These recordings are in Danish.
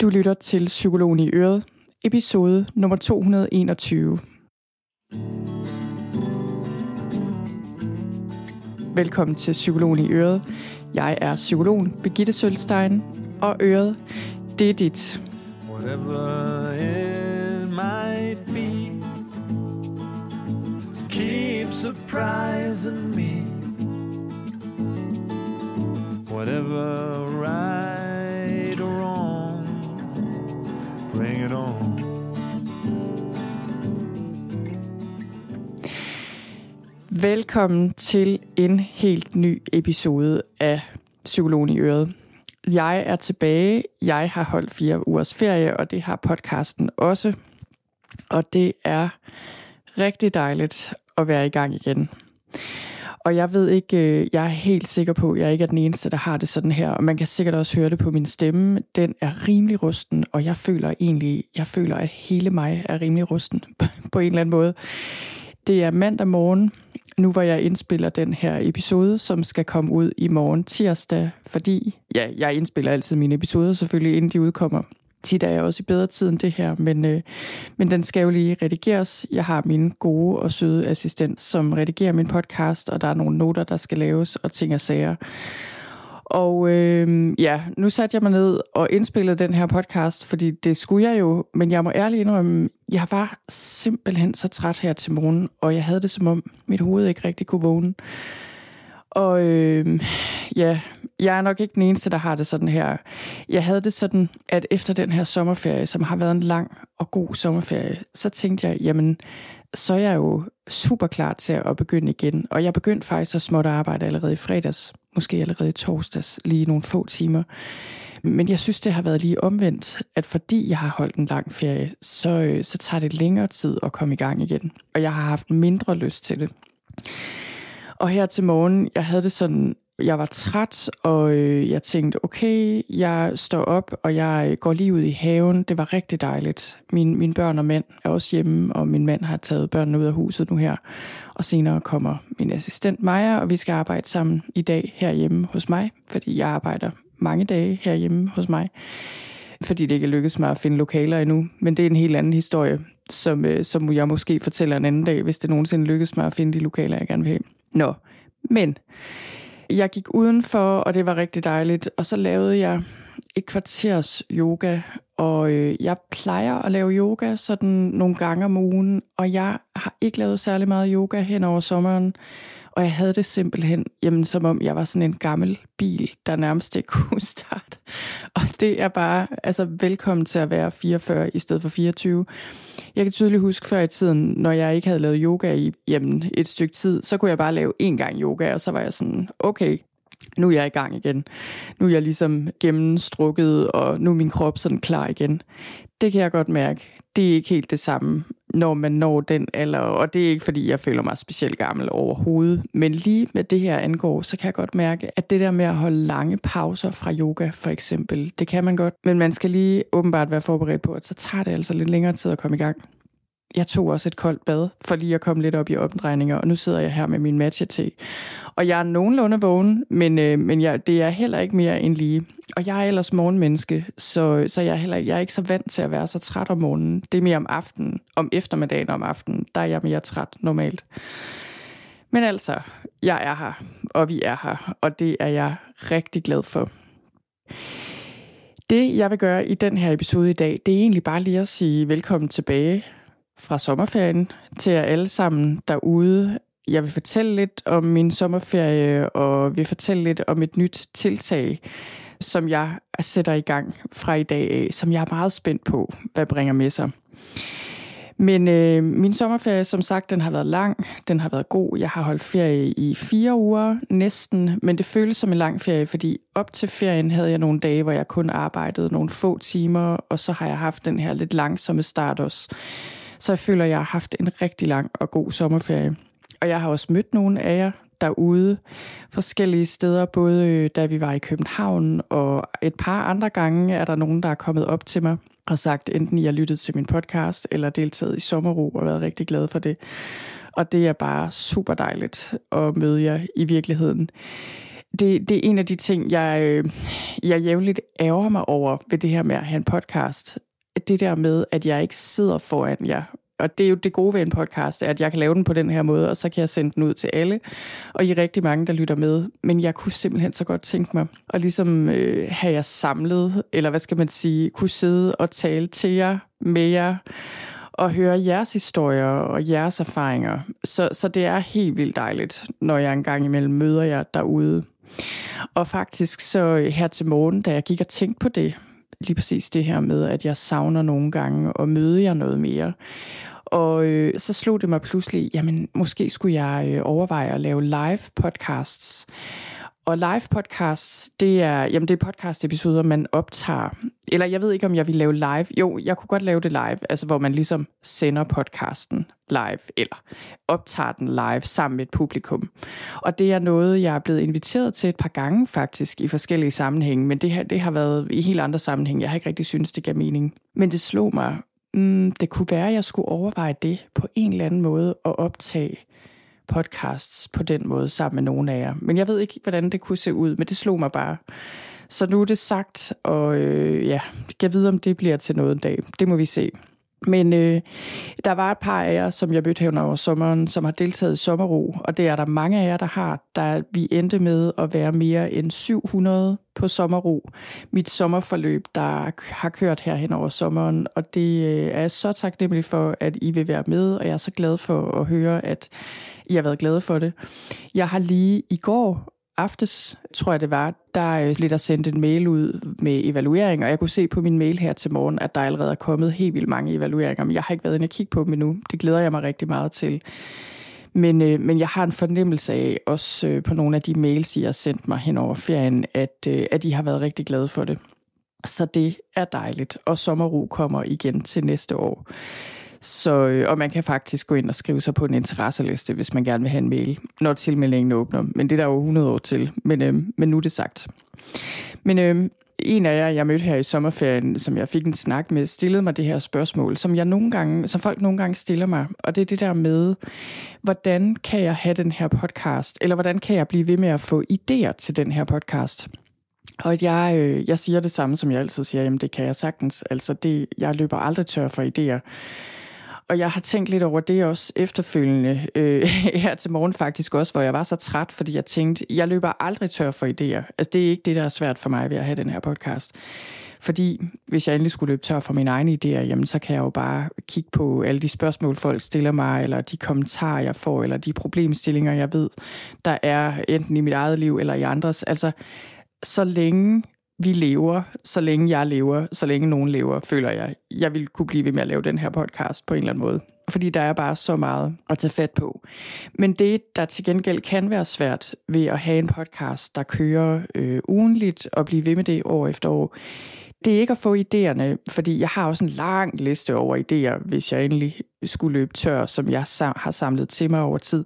Du lytter til Psykologen i Øret, episode nummer 221. Velkommen til Psykologen i Øret. Jeg er psykologen Birgitte Sølstein, og Øret, det er dit. Whatever it might be Keep surprising me Whatever right Velkommen til en helt ny episode af Psykologen i Øret. Jeg er tilbage. Jeg har holdt fire ugers ferie, og det har podcasten også. Og det er rigtig dejligt at være i gang igen. Og jeg ved ikke, øh, jeg er helt sikker på, at jeg ikke er den eneste, der har det sådan her. Og man kan sikkert også høre det på min stemme. Den er rimelig rusten, og jeg føler egentlig, jeg føler, at hele mig er rimelig rusten på en eller anden måde. Det er mandag morgen, nu hvor jeg indspiller den her episode, som skal komme ud i morgen tirsdag, fordi ja, jeg indspiller altid mine episoder selvfølgelig, inden de udkommer. Tit er jeg også i bedre tid end det her, men, øh, men den skal jo lige redigeres. Jeg har min gode og søde assistent, som redigerer min podcast, og der er nogle noter, der skal laves, og ting og sager. Og øh, ja, nu satte jeg mig ned og indspillede den her podcast, fordi det skulle jeg jo, men jeg må ærligt indrømme, jeg var simpelthen så træt her til morgen, og jeg havde det som om mit hoved ikke rigtig kunne vågne. Og øh, ja, jeg er nok ikke den eneste, der har det sådan her. Jeg havde det sådan, at efter den her sommerferie, som har været en lang og god sommerferie, så tænkte jeg, jamen, så er jeg jo super klar til at begynde igen. Og jeg begyndte faktisk at småt arbejde allerede i fredags, måske allerede i torsdags, lige nogle få timer. Men jeg synes, det har været lige omvendt, at fordi jeg har holdt en lang ferie, så, øh, så tager det længere tid at komme i gang igen. Og jeg har haft mindre lyst til det. Og her til morgen, jeg havde det sådan, jeg var træt, og øh, jeg tænkte, okay, jeg står op, og jeg går lige ud i haven. Det var rigtig dejligt. Min, mine børn og mænd er også hjemme, og min mand har taget børnene ud af huset nu her. Og senere kommer min assistent Maja, og vi skal arbejde sammen i dag herhjemme hos mig, fordi jeg arbejder mange dage herhjemme hos mig, fordi det ikke er lykkedes mig at finde lokaler endnu. Men det er en helt anden historie, som, øh, som jeg måske fortæller en anden dag, hvis det nogensinde lykkes mig at finde de lokaler, jeg gerne vil have. Nå, men jeg gik udenfor, og det var rigtig dejligt. Og så lavede jeg et kvarters yoga, og øh, jeg plejer at lave yoga sådan nogle gange om ugen, og jeg har ikke lavet særlig meget yoga hen over sommeren. Og jeg havde det simpelthen, jamen, som om jeg var sådan en gammel bil, der nærmest ikke kunne starte. Og det er bare, altså velkommen til at være 44 i stedet for 24. Jeg kan tydeligt huske før i tiden, når jeg ikke havde lavet yoga i jamen, et stykke tid, så kunne jeg bare lave en gang yoga, og så var jeg sådan, okay, nu er jeg i gang igen. Nu er jeg ligesom gennemstrukket, og nu er min krop sådan klar igen. Det kan jeg godt mærke. Det er ikke helt det samme, når man når den alder, og det er ikke fordi, jeg føler mig specielt gammel overhovedet. Men lige med det her angår, så kan jeg godt mærke, at det der med at holde lange pauser fra yoga for eksempel, det kan man godt. Men man skal lige åbenbart være forberedt på, at så tager det altså lidt længere tid at komme i gang jeg tog også et koldt bad, for lige at komme lidt op i omdrejninger, og nu sidder jeg her med min matcha te. Og jeg er nogenlunde vågen, men, øh, men jeg, det er heller ikke mere end lige. Og jeg er ellers morgenmenneske, så, så jeg, er heller, jeg er ikke så vant til at være så træt om morgenen. Det er mere om aftenen, om eftermiddagen om aftenen, der er jeg mere træt normalt. Men altså, jeg er her, og vi er her, og det er jeg rigtig glad for. Det, jeg vil gøre i den her episode i dag, det er egentlig bare lige at sige velkommen tilbage fra sommerferien til jer alle sammen derude. Jeg vil fortælle lidt om min sommerferie, og vil fortælle lidt om et nyt tiltag, som jeg sætter i gang fra i dag af, som jeg er meget spændt på, hvad bringer med sig. Men øh, min sommerferie, som sagt, den har været lang, den har været god. Jeg har holdt ferie i fire uger næsten, men det føles som en lang ferie, fordi op til ferien havde jeg nogle dage, hvor jeg kun arbejdede nogle få timer, og så har jeg haft den her lidt langsomme start også. Så jeg føler, at jeg har haft en rigtig lang og god sommerferie. Og jeg har også mødt nogle af jer derude forskellige steder, både øh, da vi var i København, og et par andre gange er der nogen, der er kommet op til mig og sagt, enten I har lyttet til min podcast, eller deltaget i sommerro og været rigtig glad for det. Og det er bare super dejligt at møde jer i virkeligheden. det, det er en af de ting, jeg, øh, jeg jævnligt ærger mig over ved det her med at have en podcast. Det der med, at jeg ikke sidder foran jer og det er jo det gode ved en podcast, at jeg kan lave den på den her måde, og så kan jeg sende den ud til alle, og I er rigtig mange, der lytter med. Men jeg kunne simpelthen så godt tænke mig at ligesom øh, have jer samlet, eller hvad skal man sige, kunne sidde og tale til jer, med jer, og høre jeres historier og jeres erfaringer. Så, så det er helt vildt dejligt, når jeg engang imellem møder jer derude. Og faktisk så øh, her til morgen, da jeg gik og tænkte på det, lige præcis det her med, at jeg savner nogle gange og møde jer noget mere. Og øh, så slog det mig pludselig, jamen måske skulle jeg øh, overveje at lave live podcasts. Og live podcasts, det er, jamen det er podcast episoder, man optager. Eller jeg ved ikke, om jeg vil lave live. Jo, jeg kunne godt lave det live, altså hvor man ligesom sender podcasten live, eller optager den live sammen med et publikum. Og det er noget, jeg er blevet inviteret til et par gange faktisk i forskellige sammenhænge, men det, her, det har været i helt andre sammenhænge. Jeg har ikke rigtig synes det gav mening. Men det slog mig, mm, det kunne være, at jeg skulle overveje det på en eller anden måde at optage podcasts på den måde sammen med nogen af jer. Men jeg ved ikke, hvordan det kunne se ud, men det slog mig bare. Så nu er det sagt, og øh, ja, jeg ved, om det bliver til noget en dag. Det må vi se. Men øh, der var et par af jer, som jeg mødte her over sommeren, som har deltaget i sommerro, og det er der mange af jer, der har. Der vi endte med at være mere end 700 på sommerro. Mit sommerforløb, der har kørt her hen over sommeren, og det øh, er jeg så taknemmelig for, at I vil være med, og jeg er så glad for at høre, at i har været glade for det. Jeg har lige i går aftes, tror jeg det var, der øh, blev der sendt en mail ud med evaluering, og jeg kunne se på min mail her til morgen, at der allerede er kommet helt vildt mange evalueringer, men jeg har ikke været inde og kigge på dem endnu. Det glæder jeg mig rigtig meget til. Men, øh, men jeg har en fornemmelse af, også øh, på nogle af de mails, I har sendt mig hen over ferien, at, øh, at I har været rigtig glade for det. Så det er dejligt, og sommerro kommer igen til næste år. Så, øh, og man kan faktisk gå ind og skrive sig på en interesseliste, hvis man gerne vil have en mail, når tilmeldingen åbner. Men det er der jo 100 år til, men, øh, men nu er det sagt. Men øh, en af jer, jeg mødte her i sommerferien, som jeg fik en snak med, stillede mig det her spørgsmål, som, jeg nogle gange, som folk nogle gange stiller mig. Og det er det der med, hvordan kan jeg have den her podcast? Eller hvordan kan jeg blive ved med at få idéer til den her podcast? Og jeg, øh, jeg siger det samme, som jeg altid siger, jamen det kan jeg sagtens. Altså det, jeg løber aldrig tør for idéer. Og jeg har tænkt lidt over det også efterfølgende øh, her til morgen faktisk også, hvor jeg var så træt, fordi jeg tænkte, jeg løber aldrig tør for idéer. Altså det er ikke det, der er svært for mig ved at have den her podcast. Fordi hvis jeg endelig skulle løbe tør for mine egne idéer, jamen så kan jeg jo bare kigge på alle de spørgsmål, folk stiller mig, eller de kommentarer, jeg får, eller de problemstillinger, jeg ved, der er enten i mit eget liv eller i andres. Altså, så længe vi lever, så længe jeg lever, så længe nogen lever, føler jeg, jeg vil kunne blive ved med at lave den her podcast på en eller anden måde. Fordi der er bare så meget at tage fat på. Men det, der til gengæld kan være svært ved at have en podcast, der kører øh, ugenligt og blive ved med det år efter år, det er ikke at få idéerne, fordi jeg har også en lang liste over idéer, hvis jeg endelig skulle løbe tør, som jeg har samlet til mig over tid.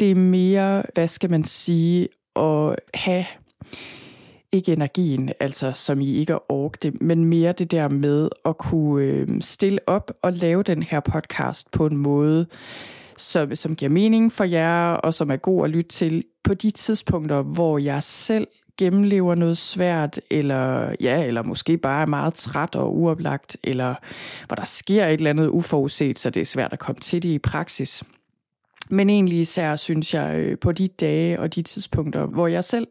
Det er mere, hvad skal man sige, at have ikke energien, altså som I ikke orker det, men mere det der med at kunne øh, stille op og lave den her podcast på en måde, som, som giver mening for jer, og som er god at lytte til på de tidspunkter, hvor jeg selv gennemlever noget svært, eller ja, eller måske bare er meget træt og uoplagt, eller hvor der sker et eller andet uforudset, så det er svært at komme til det i praksis. Men egentlig især synes jeg øh, på de dage og de tidspunkter, hvor jeg selv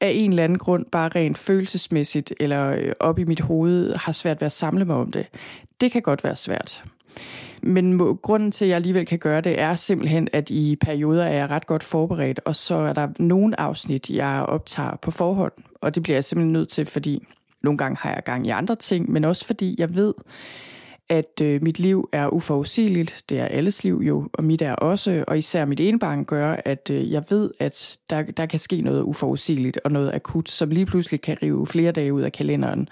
af en eller anden grund bare rent følelsesmæssigt eller øh, op i mit hoved har svært ved at samle mig om det. Det kan godt være svært. Men grunden til, at jeg alligevel kan gøre det, er simpelthen, at i perioder er jeg ret godt forberedt, og så er der nogle afsnit, jeg optager på forhånd, og det bliver jeg simpelthen nødt til, fordi nogle gange har jeg gang i andre ting, men også fordi jeg ved, at øh, mit liv er uforudsigeligt. Det er alles liv jo, og mit er også. Og især mit ene barn gør, at øh, jeg ved, at der, der kan ske noget uforudsigeligt og noget akut, som lige pludselig kan rive flere dage ud af kalenderen.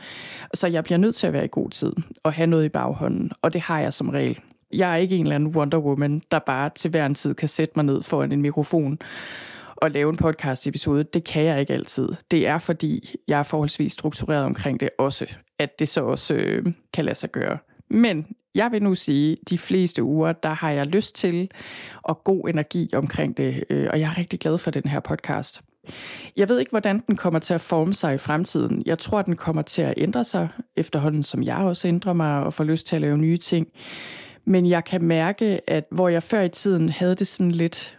Så jeg bliver nødt til at være i god tid og have noget i baghånden, og det har jeg som regel. Jeg er ikke en eller anden Wonder Woman, der bare til hver en tid kan sætte mig ned foran en mikrofon og lave en podcast episode. Det kan jeg ikke altid. Det er fordi, jeg er forholdsvis struktureret omkring det også, at det så også øh, kan lade sig gøre. Men jeg vil nu sige, de fleste uger, der har jeg lyst til og god energi omkring det, øh, og jeg er rigtig glad for den her podcast. Jeg ved ikke, hvordan den kommer til at forme sig i fremtiden. Jeg tror, den kommer til at ændre sig efterhånden, som jeg også ændrer mig og får lyst til at lave nye ting. Men jeg kan mærke, at hvor jeg før i tiden havde det sådan lidt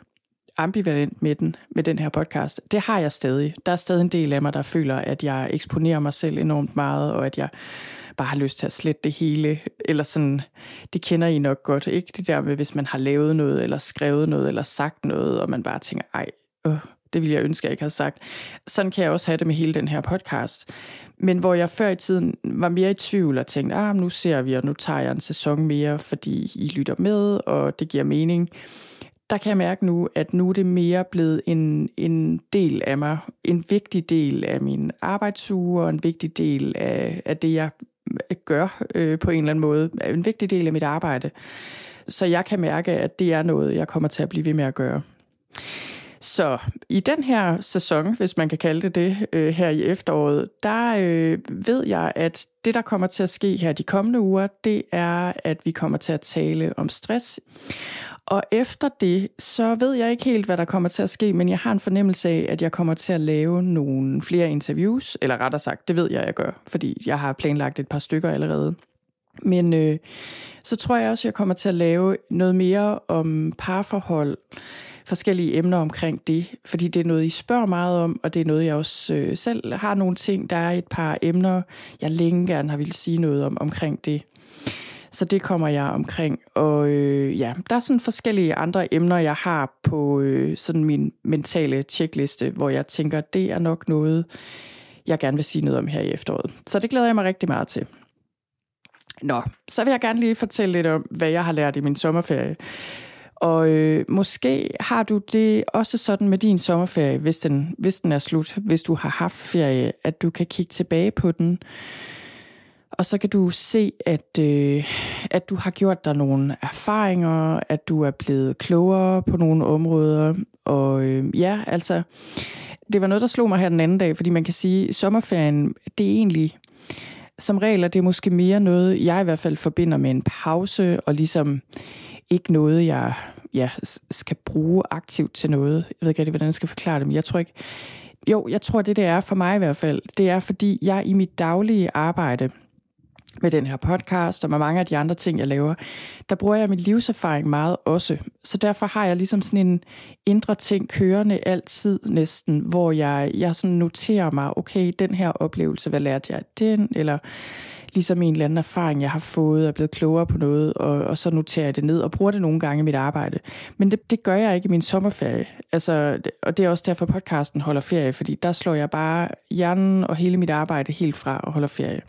ambivalent med den, med den her podcast, det har jeg stadig. Der er stadig en del af mig, der føler, at jeg eksponerer mig selv enormt meget, og at jeg bare har lyst til at slette det hele, eller sådan, det kender I nok godt, ikke? Det der med, hvis man har lavet noget, eller skrevet noget, eller sagt noget, og man bare tænker, ej, øh, det ville jeg ønske, jeg ikke havde sagt. Sådan kan jeg også have det med hele den her podcast. Men hvor jeg før i tiden var mere i tvivl og tænkte, ah, nu ser vi, og nu tager jeg en sæson mere, fordi I lytter med, og det giver mening. Der kan jeg mærke nu, at nu er det mere blevet en, en del af mig, en vigtig del af min arbejdsuge, og en vigtig del af, af det, jeg øh, gør øh, på en eller anden måde. En vigtig del af mit arbejde. Så jeg kan mærke, at det er noget, jeg kommer til at blive ved med at gøre. Så i den her sæson, hvis man kan kalde det det, øh, her i efteråret, der øh, ved jeg, at det, der kommer til at ske her de kommende uger, det er, at vi kommer til at tale om stress. Og efter det, så ved jeg ikke helt, hvad der kommer til at ske, men jeg har en fornemmelse af, at jeg kommer til at lave nogle flere interviews, eller rettere sagt, det ved jeg, jeg gør, fordi jeg har planlagt et par stykker allerede. Men øh, så tror jeg også, jeg kommer til at lave noget mere om parforhold, forskellige emner omkring det, fordi det er noget, I spørger meget om, og det er noget, jeg også øh, selv har nogle ting. Der er et par emner, jeg længe gerne har ville sige noget om omkring det. Så det kommer jeg omkring. Og øh, ja, der er sådan forskellige andre emner, jeg har på øh, sådan min mentale tjekliste, hvor jeg tænker, det er nok noget, jeg gerne vil sige noget om her i efteråret. Så det glæder jeg mig rigtig meget til. Nå, så vil jeg gerne lige fortælle lidt om, hvad jeg har lært i min sommerferie. Og øh, måske har du det også sådan med din sommerferie, hvis den, hvis den er slut, hvis du har haft ferie, at du kan kigge tilbage på den, og så kan du se, at, øh, at du har gjort dig nogle erfaringer, at du er blevet klogere på nogle områder. Og øh, ja, altså, det var noget, der slog mig her den anden dag, fordi man kan sige, at sommerferien, det er egentlig, som regel er det måske mere noget, jeg i hvert fald forbinder med en pause, og ligesom ikke noget, jeg ja, skal bruge aktivt til noget. Jeg ved ikke rigtig, hvordan jeg skal forklare det, men jeg tror ikke... Jo, jeg tror, det det er for mig i hvert fald, det er, fordi jeg i mit daglige arbejde med den her podcast og med mange af de andre ting, jeg laver, der bruger jeg min livserfaring meget også. Så derfor har jeg ligesom sådan en indre ting kørende altid næsten, hvor jeg, jeg sådan noterer mig, okay, den her oplevelse, hvad lærte jeg af den? Eller ligesom en eller anden erfaring, jeg har fået og er blevet klogere på noget, og, og så noterer jeg det ned og bruger det nogle gange i mit arbejde. Men det, det gør jeg ikke i min sommerferie. Altså, og det er også derfor, podcasten holder ferie, fordi der slår jeg bare hjernen og hele mit arbejde helt fra og holder ferie.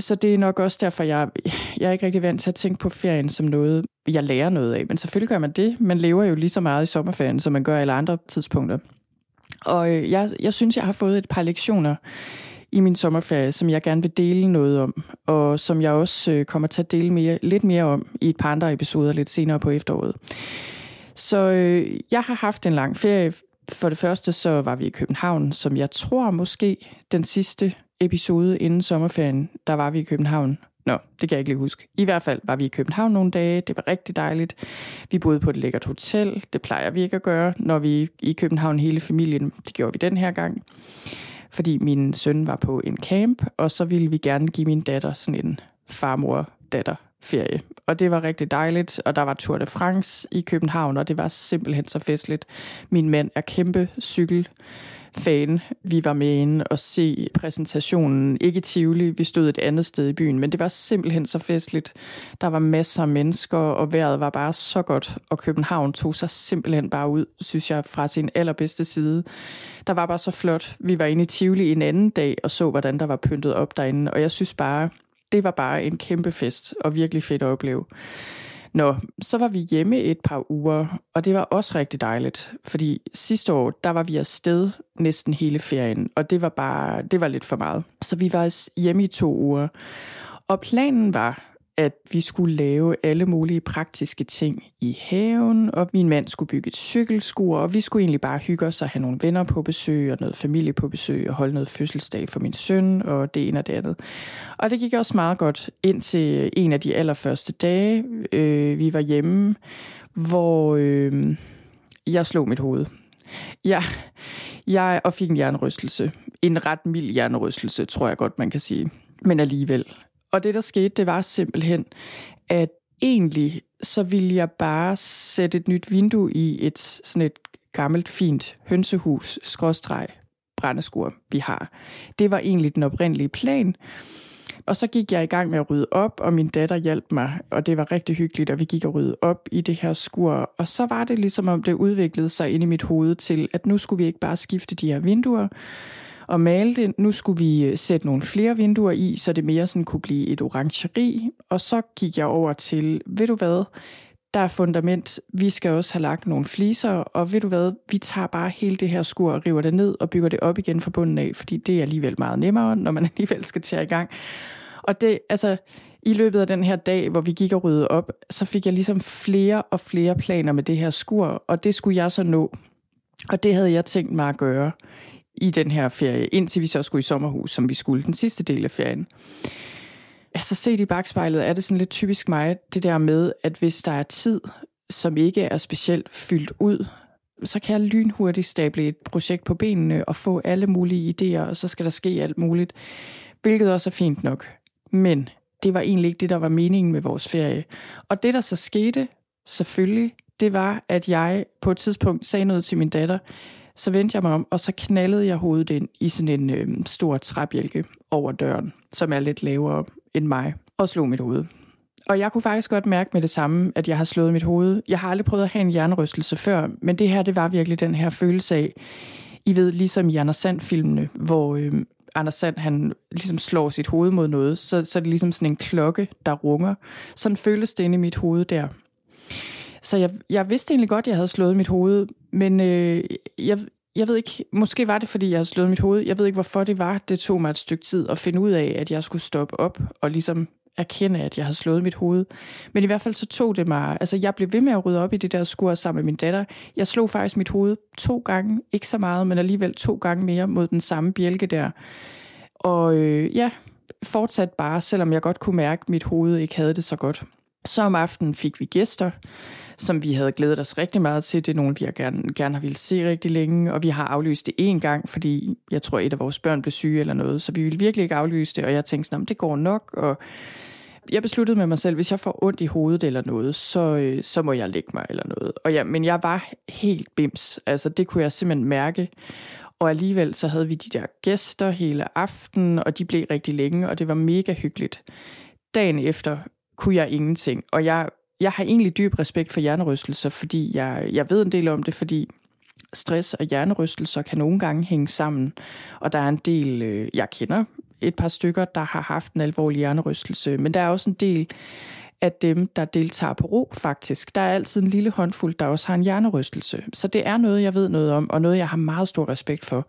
Så det er nok også derfor, jeg, jeg er ikke rigtig vant til at tænke på ferien som noget, jeg lærer noget af. Men selvfølgelig gør man det. Man lever jo lige så meget i sommerferien, som man gør alle andre tidspunkter. Og øh, jeg, jeg synes, jeg har fået et par lektioner i min sommerferie, som jeg gerne vil dele noget om, og som jeg også øh, kommer til at dele mere, lidt mere om i et par andre episoder lidt senere på efteråret. Så øh, jeg har haft en lang ferie. For det første så var vi i København, som jeg tror måske den sidste episode inden sommerferien, der var vi i København. Nå, det kan jeg ikke lige huske. I hvert fald var vi i København nogle dage. Det var rigtig dejligt. Vi boede på et lækkert hotel. Det plejer vi ikke at gøre, når vi er i København hele familien. Det gjorde vi den her gang. Fordi min søn var på en camp, og så ville vi gerne give min datter sådan en farmor-datter ferie. Og det var rigtig dejligt, og der var Tour de France i København, og det var simpelthen så festligt. Min mand er kæmpe cykel fan. Vi var med inde og se præsentationen. Ikke i Tivoli, vi stod et andet sted i byen, men det var simpelthen så festligt. Der var masser af mennesker, og vejret var bare så godt, og København tog sig simpelthen bare ud, synes jeg, fra sin allerbedste side. Der var bare så flot. Vi var inde i Tivoli en anden dag og så, hvordan der var pyntet op derinde, og jeg synes bare, det var bare en kæmpe fest, og virkelig fedt at opleve. Nå, så var vi hjemme et par uger, og det var også rigtig dejligt, fordi sidste år, der var vi afsted næsten hele ferien, og det var bare, det var lidt for meget. Så vi var hjemme i to uger, og planen var, at vi skulle lave alle mulige praktiske ting i haven, og min mand skulle bygge et cykelskur, og vi skulle egentlig bare hygge os og have nogle venner på besøg, og noget familie på besøg, og holde noget fødselsdag for min søn, og det ene og det andet. Og det gik også meget godt ind til en af de allerførste dage, øh, vi var hjemme, hvor øh, jeg slog mit hoved. Jeg, jeg og fik en hjernerystelse. En ret mild hjernerystelse, tror jeg godt, man kan sige. Men alligevel. Og det, der skete, det var simpelthen, at egentlig så ville jeg bare sætte et nyt vindue i et sådan et gammelt, fint hønsehus, skråstreg, brændeskur, vi har. Det var egentlig den oprindelige plan. Og så gik jeg i gang med at rydde op, og min datter hjalp mig, og det var rigtig hyggeligt, og vi gik og rydde op i det her skur. Og så var det ligesom om det udviklede sig ind i mit hoved til, at nu skulle vi ikke bare skifte de her vinduer og male det. Nu skulle vi øh, sætte nogle flere vinduer i, så det mere sådan kunne blive et orangeri. Og så gik jeg over til, ved du hvad, der er fundament, vi skal også have lagt nogle fliser, og ved du hvad, vi tager bare hele det her skur og river det ned og bygger det op igen fra bunden af, fordi det er alligevel meget nemmere, når man alligevel skal tage i gang. Og det, altså, i løbet af den her dag, hvor vi gik og ryddede op, så fik jeg ligesom flere og flere planer med det her skur, og det skulle jeg så nå. Og det havde jeg tænkt mig at gøre i den her ferie, indtil vi så skulle i sommerhus, som vi skulle den sidste del af ferien. Altså set i bagspejlet er det sådan lidt typisk mig, det der med, at hvis der er tid, som ikke er specielt fyldt ud, så kan jeg lynhurtigt stable et projekt på benene og få alle mulige idéer, og så skal der ske alt muligt, hvilket også er fint nok. Men det var egentlig ikke det, der var meningen med vores ferie. Og det, der så skete, selvfølgelig, det var, at jeg på et tidspunkt sagde noget til min datter, så vendte jeg mig om, og så knaldede jeg hovedet ind i sådan en øh, stor træbjælke over døren, som er lidt lavere end mig, og slog mit hoved. Og jeg kunne faktisk godt mærke med det samme, at jeg har slået mit hoved. Jeg har aldrig prøvet at have en hjernerystelse før, men det her, det var virkelig den her følelse af, I ved, ligesom i Anders Sand-filmene, hvor øh, Anders Sand, han ligesom slår sit hoved mod noget, så, så er det ligesom sådan en klokke, der runger. Sådan føles det inde i mit hoved der. Så jeg, jeg vidste egentlig godt, at jeg havde slået mit hoved, men øh, jeg, jeg ved ikke, måske var det, fordi jeg havde slået mit hoved. Jeg ved ikke, hvorfor det var. Det tog mig et stykke tid at finde ud af, at jeg skulle stoppe op og ligesom erkende, at jeg havde slået mit hoved. Men i hvert fald så tog det mig... Altså, jeg blev ved med at rydde op i det der skur sammen med min datter. Jeg slog faktisk mit hoved to gange. Ikke så meget, men alligevel to gange mere mod den samme bjælke der. Og øh, ja, fortsat bare, selvom jeg godt kunne mærke, at mit hoved ikke havde det så godt. Så om aftenen fik vi gæster som vi havde glædet os rigtig meget til. Det er nogen, vi har gerne, gerne har ville se rigtig længe, og vi har aflyst det en gang, fordi jeg tror, et af vores børn blev syge eller noget, så vi ville virkelig ikke aflyse det, og jeg tænkte sådan, det går nok, og jeg besluttede med mig selv, hvis jeg får ondt i hovedet eller noget, så, øh, så må jeg lægge mig eller noget. Og ja, men jeg var helt bims. Altså, det kunne jeg simpelthen mærke. Og alligevel så havde vi de der gæster hele aftenen, og de blev rigtig længe, og det var mega hyggeligt. Dagen efter kunne jeg ingenting, og jeg jeg har egentlig dyb respekt for hjernerystelser, fordi jeg, jeg ved en del om det, fordi stress og hjernerystelser kan nogle gange hænge sammen. Og der er en del, øh, jeg kender et par stykker, der har haft en alvorlig hjernerystelse, men der er også en del af dem, der deltager på ro faktisk. Der er altid en lille håndfuld, der også har en hjernerystelse. Så det er noget, jeg ved noget om, og noget, jeg har meget stor respekt for.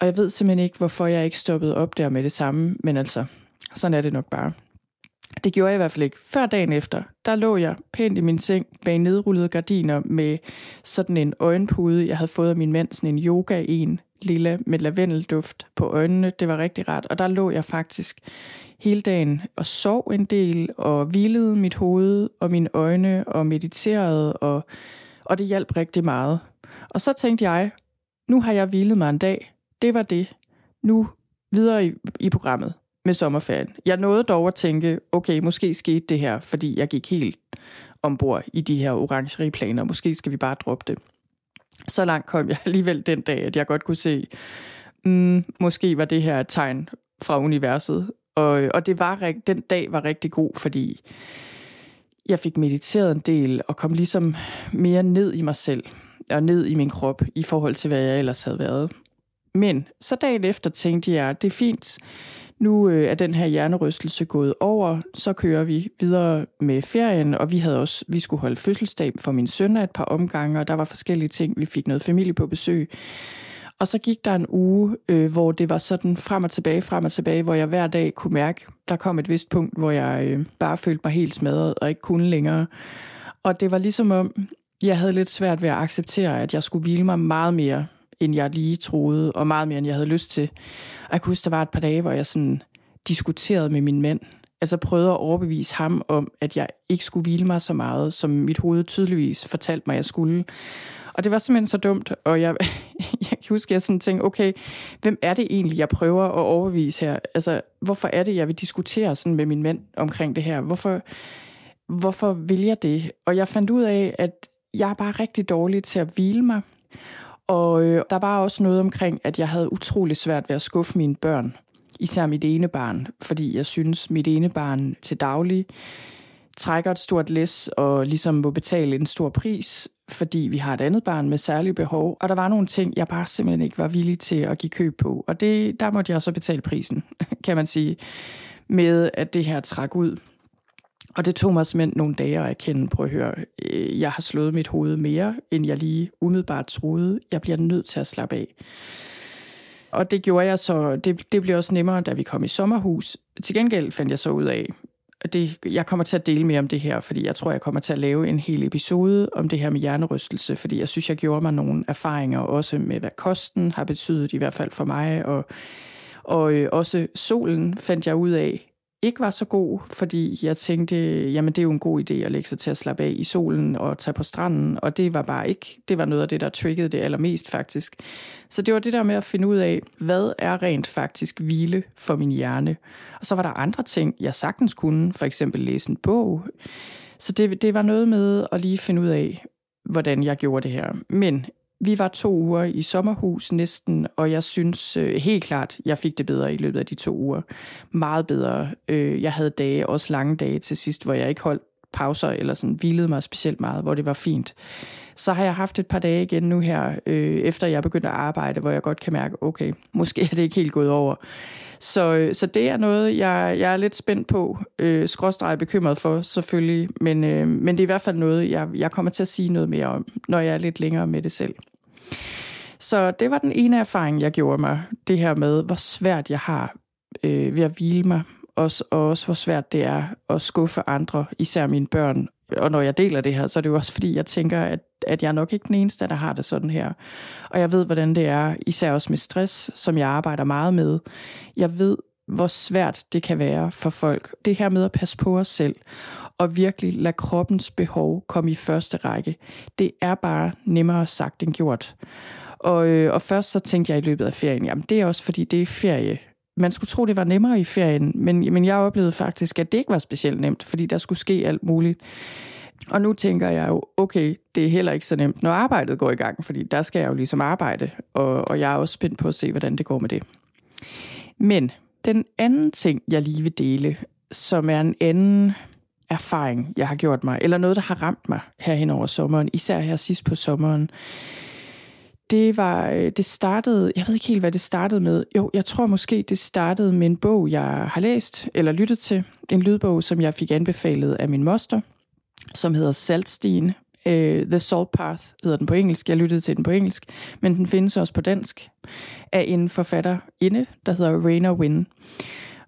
Og jeg ved simpelthen ikke, hvorfor jeg ikke stoppede op der med det samme, men altså, sådan er det nok bare. Det gjorde jeg i hvert fald ikke. Før dagen efter, der lå jeg pænt i min seng bag nedrullede gardiner med sådan en øjenpude. Jeg havde fået af min mand sådan en yoga en lille med lavendelduft på øjnene. Det var rigtig rart. Og der lå jeg faktisk hele dagen og sov en del og hvilede mit hoved og mine øjne og mediterede, og, og det hjalp rigtig meget. Og så tænkte jeg, nu har jeg hvilet mig en dag. Det var det. Nu videre i, i programmet med sommerferien. Jeg nåede dog at tænke, okay, måske skete det her, fordi jeg gik helt ombord i de her orangeriplaner. Måske skal vi bare droppe det. Så langt kom jeg alligevel den dag, at jeg godt kunne se, mm, måske var det her et tegn fra universet. Og, og det var, den dag var rigtig god, fordi jeg fik mediteret en del og kom ligesom mere ned i mig selv og ned i min krop i forhold til, hvad jeg ellers havde været. Men så dagen efter tænkte jeg, det er fint, nu øh, er den her hjernerystelse gået over, så kører vi videre med ferien, og vi havde også, vi skulle holde fødselsdag for min søn et par omgange, og der var forskellige ting. Vi fik noget familie på besøg. Og så gik der en uge, øh, hvor det var sådan frem og tilbage, frem og tilbage, hvor jeg hver dag kunne mærke, der kom et vist punkt, hvor jeg øh, bare følte mig helt smadret og ikke kunne længere. Og det var ligesom om, jeg havde lidt svært ved at acceptere, at jeg skulle hvile mig meget mere end jeg lige troede, og meget mere, end jeg havde lyst til. Og jeg kan huske, der var et par dage, hvor jeg sådan diskuterede med min mand, altså prøvede at overbevise ham om, at jeg ikke skulle hvile mig så meget, som mit hoved tydeligvis fortalte mig, at jeg skulle. Og det var simpelthen så dumt, og jeg, jeg kan huske, at jeg sådan tænkte, okay, hvem er det egentlig, jeg prøver at overbevise her? Altså, hvorfor er det, jeg vil diskutere sådan med min mand omkring det her? Hvorfor, hvorfor vil jeg det? Og jeg fandt ud af, at jeg er bare rigtig dårlig til at hvile mig. Og øh, der var også noget omkring, at jeg havde utrolig svært ved at skuffe mine børn. Især mit ene barn, fordi jeg synes, mit ene barn til daglig trækker et stort læs og ligesom må betale en stor pris, fordi vi har et andet barn med særlige behov. Og der var nogle ting, jeg bare simpelthen ikke var villig til at give køb på. Og det, der måtte jeg så betale prisen, kan man sige, med at det her træk ud. Og det tog mig simpelthen nogle dage at erkende, prøv at høre, øh, jeg har slået mit hoved mere, end jeg lige umiddelbart troede. Jeg bliver nødt til at slappe af. Og det gjorde jeg så, det, det blev også nemmere, da vi kom i sommerhus. Til gengæld fandt jeg så ud af, at det, jeg kommer til at dele mere om det her, fordi jeg tror, jeg kommer til at lave en hel episode om det her med hjernerystelse, fordi jeg synes, jeg gjorde mig nogle erfaringer også med, hvad kosten har betydet, i hvert fald for mig, og, og øh, også solen fandt jeg ud af, ikke var så god, fordi jeg tænkte, jamen det er jo en god idé at lægge sig til at slappe af i solen og tage på stranden, og det var bare ikke, det var noget af det, der triggede det allermest faktisk. Så det var det der med at finde ud af, hvad er rent faktisk hvile for min hjerne. Og så var der andre ting, jeg sagtens kunne, for eksempel læse en bog. Så det, det var noget med at lige finde ud af, hvordan jeg gjorde det her. Men vi var to uger i sommerhus næsten, og jeg synes øh, helt klart, jeg fik det bedre i løbet af de to uger. Meget bedre. Øh, jeg havde dage, også lange dage til sidst, hvor jeg ikke holdt pauser eller sådan hvilede mig specielt meget, hvor det var fint. Så har jeg haft et par dage igen nu her, øh, efter jeg begyndte at arbejde, hvor jeg godt kan mærke, okay, måske er det ikke helt gået over. Så, øh, så det er noget, jeg, jeg er lidt spændt på, øh, skråstreget bekymret for selvfølgelig, men, øh, men det er i hvert fald noget, jeg, jeg kommer til at sige noget mere om, når jeg er lidt længere med det selv. Så det var den ene erfaring, jeg gjorde mig. Det her med, hvor svært jeg har øh, ved at hvile mig. Også, og også, hvor svært det er at skuffe andre, især mine børn. Og når jeg deler det her, så er det jo også fordi, jeg tænker, at, at jeg er nok ikke den eneste, der har det sådan her. Og jeg ved, hvordan det er, især også med stress, som jeg arbejder meget med. Jeg ved, hvor svært det kan være for folk. Det her med at passe på os selv, og virkelig lade kroppens behov komme i første række, det er bare nemmere sagt end gjort. Og, øh, og først så tænkte jeg i løbet af ferien, jamen det er også fordi det er ferie. Man skulle tro, det var nemmere i ferien, men, men jeg oplevede faktisk, at det ikke var specielt nemt, fordi der skulle ske alt muligt. Og nu tænker jeg jo, okay, det er heller ikke så nemt, når arbejdet går i gang, fordi der skal jeg jo ligesom arbejde, og, og jeg er også spændt på at se, hvordan det går med det. Men den anden ting, jeg lige vil dele, som er en anden erfaring, jeg har gjort mig, eller noget, der har ramt mig her hen over sommeren, især her sidst på sommeren, det var, øh, det startede, jeg ved ikke helt, hvad det startede med. Jo, jeg tror måske, det startede med en bog, jeg har læst eller lyttet til. En lydbog, som jeg fik anbefalet af min moster, som hedder Saltstien. Uh, øh, The Salt Path hedder den på engelsk. Jeg lyttede til den på engelsk, men den findes også på dansk af en forfatter inde, der hedder Rainer Wynne,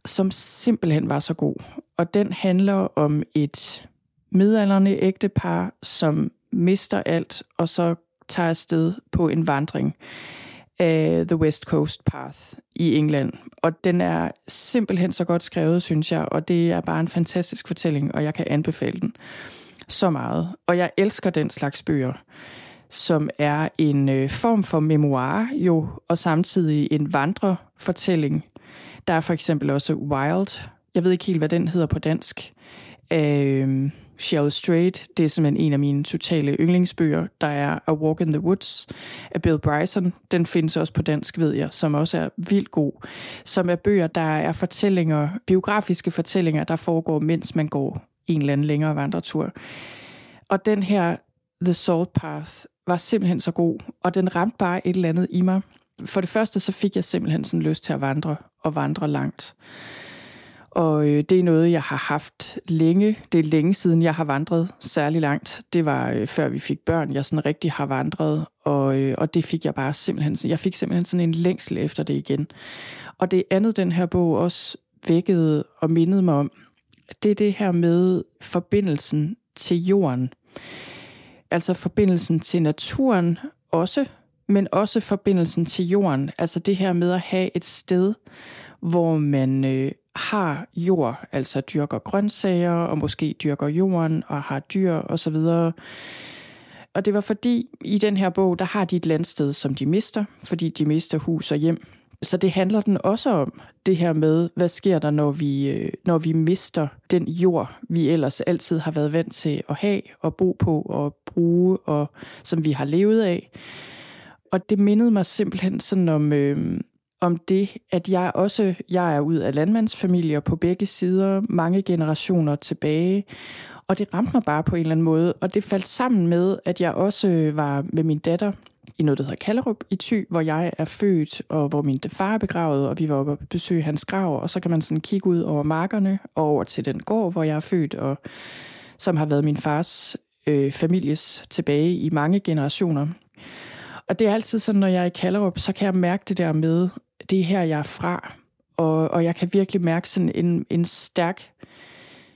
som simpelthen var så god. Og den handler om et midalderne ægtepar, som mister alt, og så tager afsted på en vandring af The West Coast Path i England. Og den er simpelthen så godt skrevet, synes jeg, og det er bare en fantastisk fortælling, og jeg kan anbefale den så meget. Og jeg elsker den slags bøger, som er en øh, form for memoir jo, og samtidig en vandrefortælling. Der er for eksempel også Wild. Jeg ved ikke helt, hvad den hedder på dansk. Øh, Cheryl Strait, det er simpelthen en af mine totale yndlingsbøger. Der er A Walk in the Woods af Bill Bryson. Den findes også på dansk, ved jeg, som også er vildt god. Som er bøger, der er fortællinger, biografiske fortællinger, der foregår, mens man går en eller anden længere vandretur. Og den her The Salt Path var simpelthen så god, og den ramte bare et eller andet i mig. For det første, så fik jeg simpelthen sådan lyst til at vandre, og vandre langt. Og øh, det er noget, jeg har haft længe. Det er længe siden, jeg har vandret særlig langt. Det var øh, før vi fik børn, jeg sådan rigtig har vandret. Og, øh, og det fik jeg bare simpelthen, jeg fik simpelthen sådan en længsel efter det igen. Og det andet, den her bog også vækkede og mindede mig om, det er det her med forbindelsen til jorden. Altså forbindelsen til naturen også, men også forbindelsen til jorden. Altså det her med at have et sted, hvor man øh, har jord, altså dyrker grøntsager, og måske dyrker jorden, og har dyr osv., Og det var fordi, i den her bog, der har de et landsted, som de mister, fordi de mister hus og hjem. Så det handler den også om, det her med, hvad sker der, når vi, øh, når vi mister den jord, vi ellers altid har været vant til at have og bo på og bruge, og som vi har levet af. Og det mindede mig simpelthen sådan om, øh, om det, at jeg også jeg er ud af landmandsfamilier på begge sider, mange generationer tilbage, og det ramte mig bare på en eller anden måde, og det faldt sammen med, at jeg også var med min datter i noget, der hedder Kallerup i Thy, hvor jeg er født, og hvor min far er begravet, og vi var oppe og besøge hans grav, og så kan man sådan kigge ud over markerne og over til den gård, hvor jeg er født, og som har været min fars øh, families tilbage i mange generationer. Og det er altid sådan, når jeg er i Kallerup, så kan jeg mærke det der med, det er her, jeg er fra. Og, og jeg kan virkelig mærke sådan en, en stærk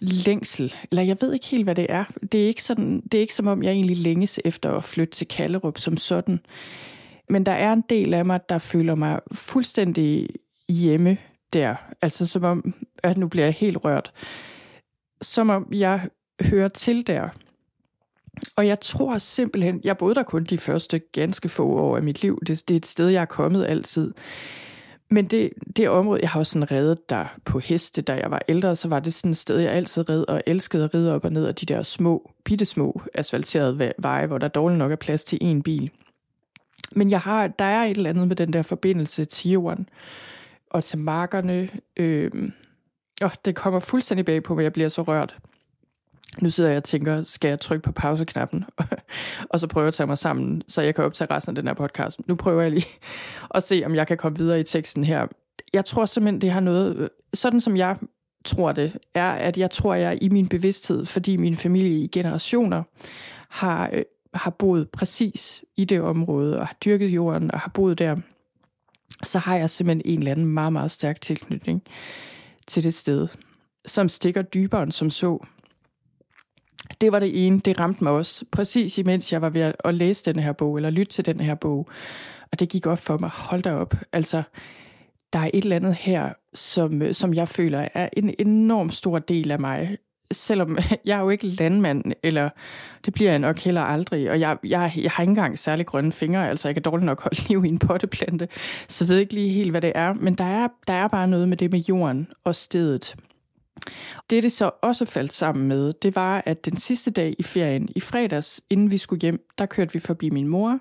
længsel, eller jeg ved ikke helt, hvad det er. Det er ikke, sådan, det er ikke som om, jeg egentlig længes efter at flytte til Kallerup som sådan. Men der er en del af mig, der føler mig fuldstændig hjemme der. Altså som om, at nu bliver jeg helt rørt. Som om jeg hører til der. Og jeg tror simpelthen, jeg boede der kun de første ganske få år af mit liv. Det, det er et sted, jeg er kommet altid. Men det, det område, jeg har også sådan reddet der på heste, da jeg var ældre, så var det sådan et sted, jeg altid red og elskede at ride op og ned af de der små, bittesmå asfalterede veje, hvor der dårligt nok er plads til én bil. Men jeg har, der er et eller andet med den der forbindelse til jorden og til markerne. Øh, og det kommer fuldstændig bag på at jeg bliver så rørt. Nu sidder jeg og tænker, skal jeg trykke på pauseknappen, og så prøve at tage mig sammen, så jeg kan optage resten af den her podcast. Nu prøver jeg lige at se, om jeg kan komme videre i teksten her. Jeg tror simpelthen, det har noget, sådan som jeg tror det, er, at jeg tror, jeg i min bevidsthed, fordi min familie i generationer har, øh, har boet præcis i det område, og har dyrket jorden, og har boet der, så har jeg simpelthen en eller anden meget, meget stærk tilknytning til det sted, som stikker dybere end som så. Det var det ene, det ramte mig også, præcis imens jeg var ved at læse den her bog, eller lytte til den her bog. Og det gik op for mig, hold da op. Altså, der er et eller andet her, som, som jeg føler er en enorm stor del af mig. Selvom jeg er jo ikke landmand, eller det bliver jeg nok heller aldrig. Og jeg, jeg, jeg har ikke engang særlig grønne fingre, altså jeg kan dårligt nok holde liv i en potteplante. Så jeg ved ikke lige helt, hvad det er. Men der er, der er bare noget med det med jorden og stedet. Det, det så også faldt sammen med, det var, at den sidste dag i ferien, i fredags, inden vi skulle hjem, der kørte vi forbi min mor,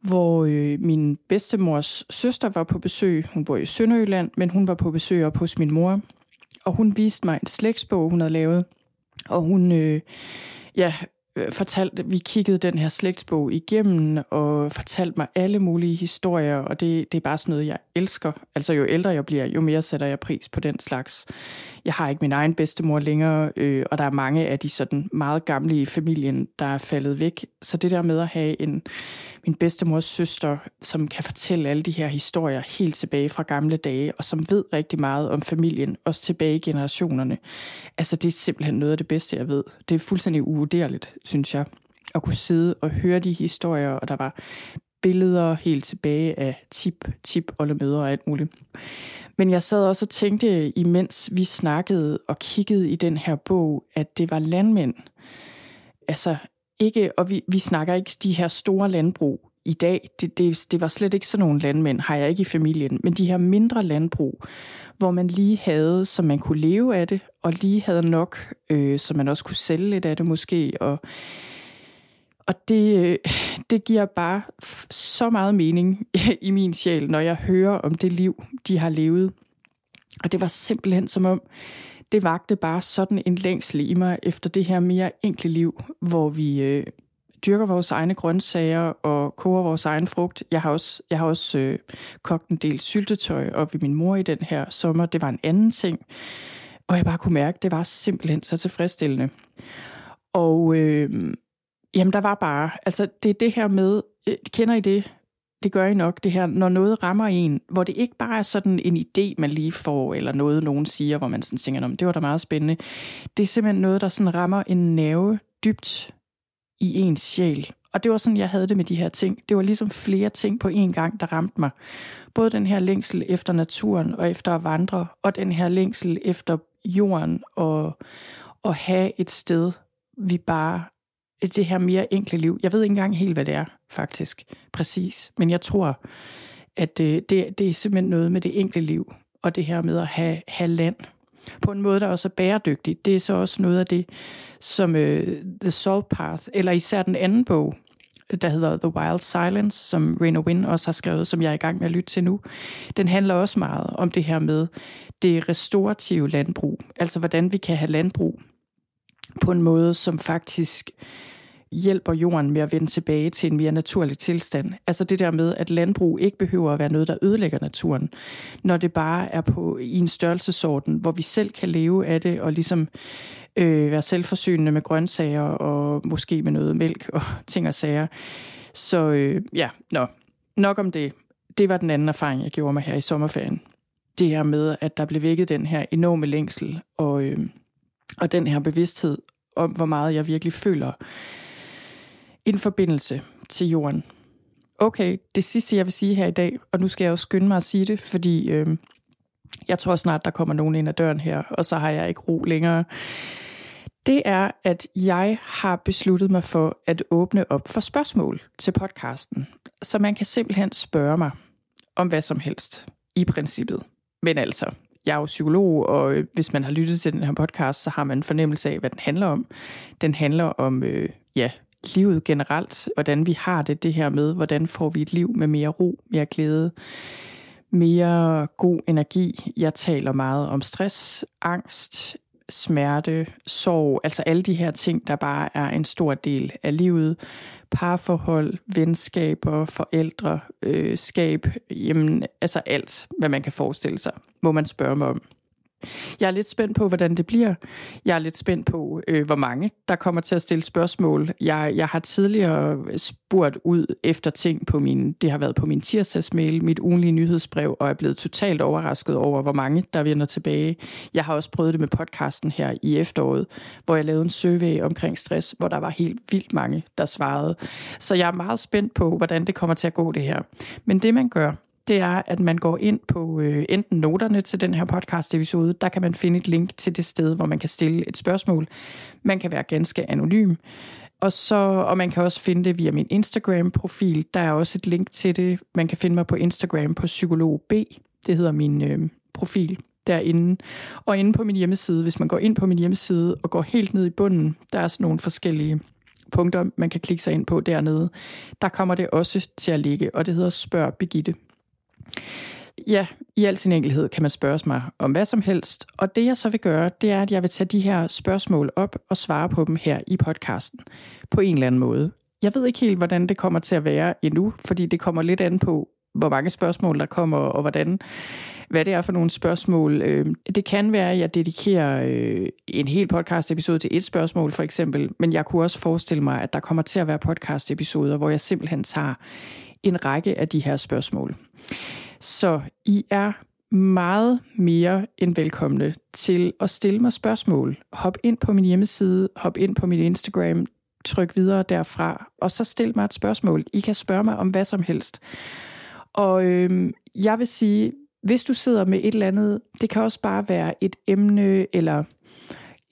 hvor øh, min bedstemors søster var på besøg. Hun bor i Sønderjylland, men hun var på besøg op hos min mor. Og hun viste mig en slægtsbog, hun havde lavet. Og hun, øh, ja, Øh, fortalte, vi kiggede den her slægtsbog igennem og fortalte mig alle mulige historier, og det, det er bare sådan noget, jeg elsker. Altså jo ældre jeg bliver, jo mere sætter jeg pris på den slags. Jeg har ikke min egen bedstemor længere, øh, og der er mange af de sådan meget gamle i familien, der er faldet væk. Så det der med at have en, min bedstemors søster, som kan fortælle alle de her historier helt tilbage fra gamle dage, og som ved rigtig meget om familien, også tilbage i generationerne. Altså det er simpelthen noget af det bedste, jeg ved. Det er fuldstændig uvurderligt, synes jeg, at kunne sidde og høre de historier, og der var billeder helt tilbage af tip, tip, oldemøder og alt muligt. Men jeg sad også og tænkte, imens vi snakkede og kiggede i den her bog, at det var landmænd. Altså ikke, og vi, vi snakker ikke de her store landbrug i dag. Det, det, det var slet ikke sådan nogle landmænd, har jeg ikke i familien. Men de her mindre landbrug, hvor man lige havde, så man kunne leve af det, og lige havde nok, øh, så man også kunne sælge lidt af det måske. Og, og det, øh, det giver bare så meget mening i min sjæl, når jeg hører om det liv, de har levet. Og det var simpelthen som om, det vagte bare sådan en længsel i mig efter det her mere enkle liv, hvor vi øh, dyrker vores egne grøntsager og koger vores egen frugt. Jeg har også, jeg har også øh, kogt en del syltetøj op i min mor i den her sommer. Det var en anden ting. Og jeg bare kunne mærke, at det var simpelthen så tilfredsstillende. Og øh, jamen, der var bare, altså det er det her med, øh, kender I det? det gør I nok, det her, når noget rammer en, hvor det ikke bare er sådan en idé, man lige får, eller noget, nogen siger, hvor man sådan tænker, det var da meget spændende. Det er simpelthen noget, der sådan rammer en nerve dybt i ens sjæl. Og det var sådan, jeg havde det med de her ting. Det var ligesom flere ting på én gang, der ramte mig. Både den her længsel efter naturen og efter at vandre, og den her længsel efter jorden og at have et sted, vi bare det her mere enkle liv. Jeg ved ikke engang helt, hvad det er, faktisk, præcis. Men jeg tror, at øh, det, det er simpelthen noget med det enkle liv, og det her med at have, have land på en måde, der også er bæredygtig. Det er så også noget af det, som øh, The Salt Path, eller især den anden bog, der hedder The Wild Silence, som Rena Wynn også har skrevet, som jeg er i gang med at lytte til nu. Den handler også meget om det her med det restaurative landbrug. Altså hvordan vi kan have landbrug på en måde, som faktisk hjælper jorden med at vende tilbage til en mere naturlig tilstand. Altså det der med, at landbrug ikke behøver at være noget, der ødelægger naturen, når det bare er på i en størrelsesorden, hvor vi selv kan leve af det og ligesom øh, være selvforsynende med grøntsager og måske med noget mælk og ting og sager. Så øh, ja, nå, nok om det. Det var den anden erfaring, jeg gjorde mig her i sommerferien. Det her med, at der blev vækket den her enorme længsel og, øh, og den her bevidsthed om, hvor meget jeg virkelig føler en forbindelse til jorden. Okay, det sidste jeg vil sige her i dag, og nu skal jeg jo skynde mig at sige det, fordi øh, jeg tror snart, der kommer nogen ind ad døren her, og så har jeg ikke ro længere. Det er, at jeg har besluttet mig for at åbne op for spørgsmål til podcasten, så man kan simpelthen spørge mig om hvad som helst, i princippet. Men altså, jeg er jo psykolog, og øh, hvis man har lyttet til den her podcast, så har man en fornemmelse af, hvad den handler om. Den handler om, øh, ja, livet generelt, hvordan vi har det, det her med, hvordan får vi et liv med mere ro, mere glæde, mere god energi. Jeg taler meget om stress, angst, smerte, sorg, altså alle de her ting, der bare er en stor del af livet. Parforhold, venskaber, forældre, øh, skab, jamen, altså alt, hvad man kan forestille sig, må man spørge mig om. Jeg er lidt spændt på, hvordan det bliver. Jeg er lidt spændt på, øh, hvor mange der kommer til at stille spørgsmål. Jeg, jeg har tidligere spurgt ud efter ting på min, det har været på min tirsdagsmail, mit ugenlige nyhedsbrev, og er blevet totalt overrasket over, hvor mange der vender tilbage. Jeg har også prøvet det med podcasten her i efteråret, hvor jeg lavede en survey omkring stress, hvor der var helt vildt mange, der svarede. Så jeg er meget spændt på, hvordan det kommer til at gå det her. Men det man gør, det er, at man går ind på øh, enten noterne til den her podcast-episode, der kan man finde et link til det sted, hvor man kan stille et spørgsmål. Man kan være ganske anonym. Og, så, og man kan også finde det via min Instagram-profil. Der er også et link til det. Man kan finde mig på Instagram på psykolog B. Det hedder min øh, profil derinde. Og inde på min hjemmeside, hvis man går ind på min hjemmeside og går helt ned i bunden, der er sådan nogle forskellige punkter, man kan klikke sig ind på dernede. Der kommer det også til at ligge, og det hedder Spørg Begitte. Ja, i al sin enkelhed kan man spørge mig om hvad som helst, og det jeg så vil gøre, det er, at jeg vil tage de her spørgsmål op og svare på dem her i podcasten på en eller anden måde. Jeg ved ikke helt, hvordan det kommer til at være endnu, fordi det kommer lidt an på, hvor mange spørgsmål der kommer, og hvordan, hvad det er for nogle spørgsmål. Øhm, det kan være, at jeg dedikerer øh, en hel podcast-episode til et spørgsmål, for eksempel, men jeg kunne også forestille mig, at der kommer til at være podcast-episoder, hvor jeg simpelthen tager en række af de her spørgsmål. Så I er meget mere end velkomne til at stille mig spørgsmål. Hop ind på min hjemmeside, hop ind på min Instagram, tryk videre derfra, og så stil mig et spørgsmål. I kan spørge mig om hvad som helst. Og øhm, jeg vil sige, hvis du sidder med et eller andet, det kan også bare være et emne, eller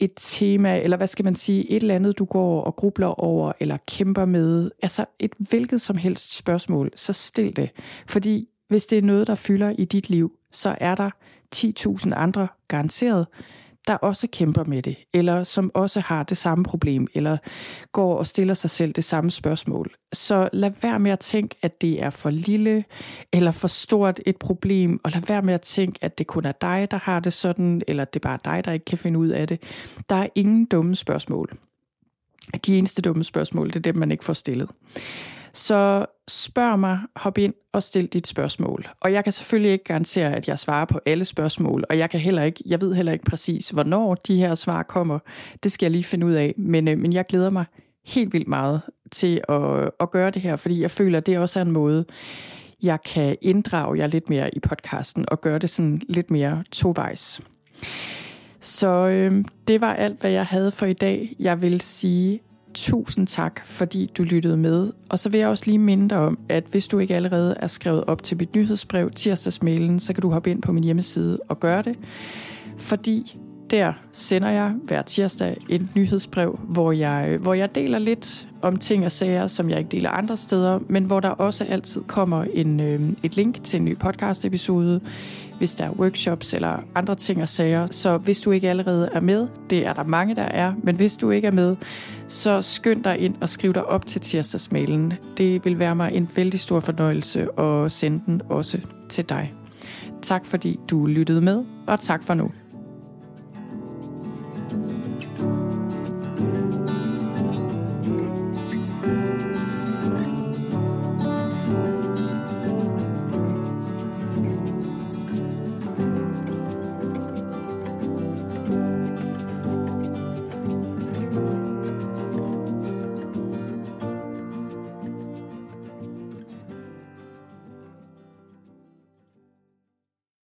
et tema, eller hvad skal man sige, et eller andet, du går og grubler over, eller kæmper med, altså et hvilket som helst spørgsmål, så stil det. Fordi hvis det er noget, der fylder i dit liv, så er der 10.000 andre garanteret, der også kæmper med det, eller som også har det samme problem, eller går og stiller sig selv det samme spørgsmål. Så lad være med at tænke, at det er for lille eller for stort et problem, og lad være med at tænke, at det kun er dig, der har det sådan, eller det er bare dig, der ikke kan finde ud af det. Der er ingen dumme spørgsmål. De eneste dumme spørgsmål, det er dem, man ikke får stillet. Så spørg mig, hop ind og stil dit spørgsmål. Og jeg kan selvfølgelig ikke garantere, at jeg svarer på alle spørgsmål, og jeg kan heller ikke, jeg ved heller ikke præcis, hvornår de her svar kommer. Det skal jeg lige finde ud af, men, øh, men jeg glæder mig helt vildt meget til at, at gøre det her, fordi jeg føler, at det også er en måde, jeg kan inddrage jer lidt mere i podcasten og gøre det sådan lidt mere tovejs. Så øh, det var alt, hvad jeg havde for i dag. Jeg vil sige Tusind tak, fordi du lyttede med. Og så vil jeg også lige minde dig om, at hvis du ikke allerede er skrevet op til mit nyhedsbrev tirsdagsmailen, så kan du hoppe ind på min hjemmeside og gøre det. Fordi Der sender jeg hver tirsdag et nyhedsbrev, hvor jeg, hvor jeg deler lidt om ting og sager, som jeg ikke deler andre steder, men hvor der også altid kommer en, øh, et link til en ny podcast-episode, hvis der er workshops eller andre ting og sager. Så hvis du ikke allerede er med, det er der mange, der er, men hvis du ikke er med, så skynd dig ind og skriv dig op til tirsdagsmailen. Det vil være mig en vældig stor fornøjelse at sende den også til dig. Tak fordi du lyttede med, og tak for nu.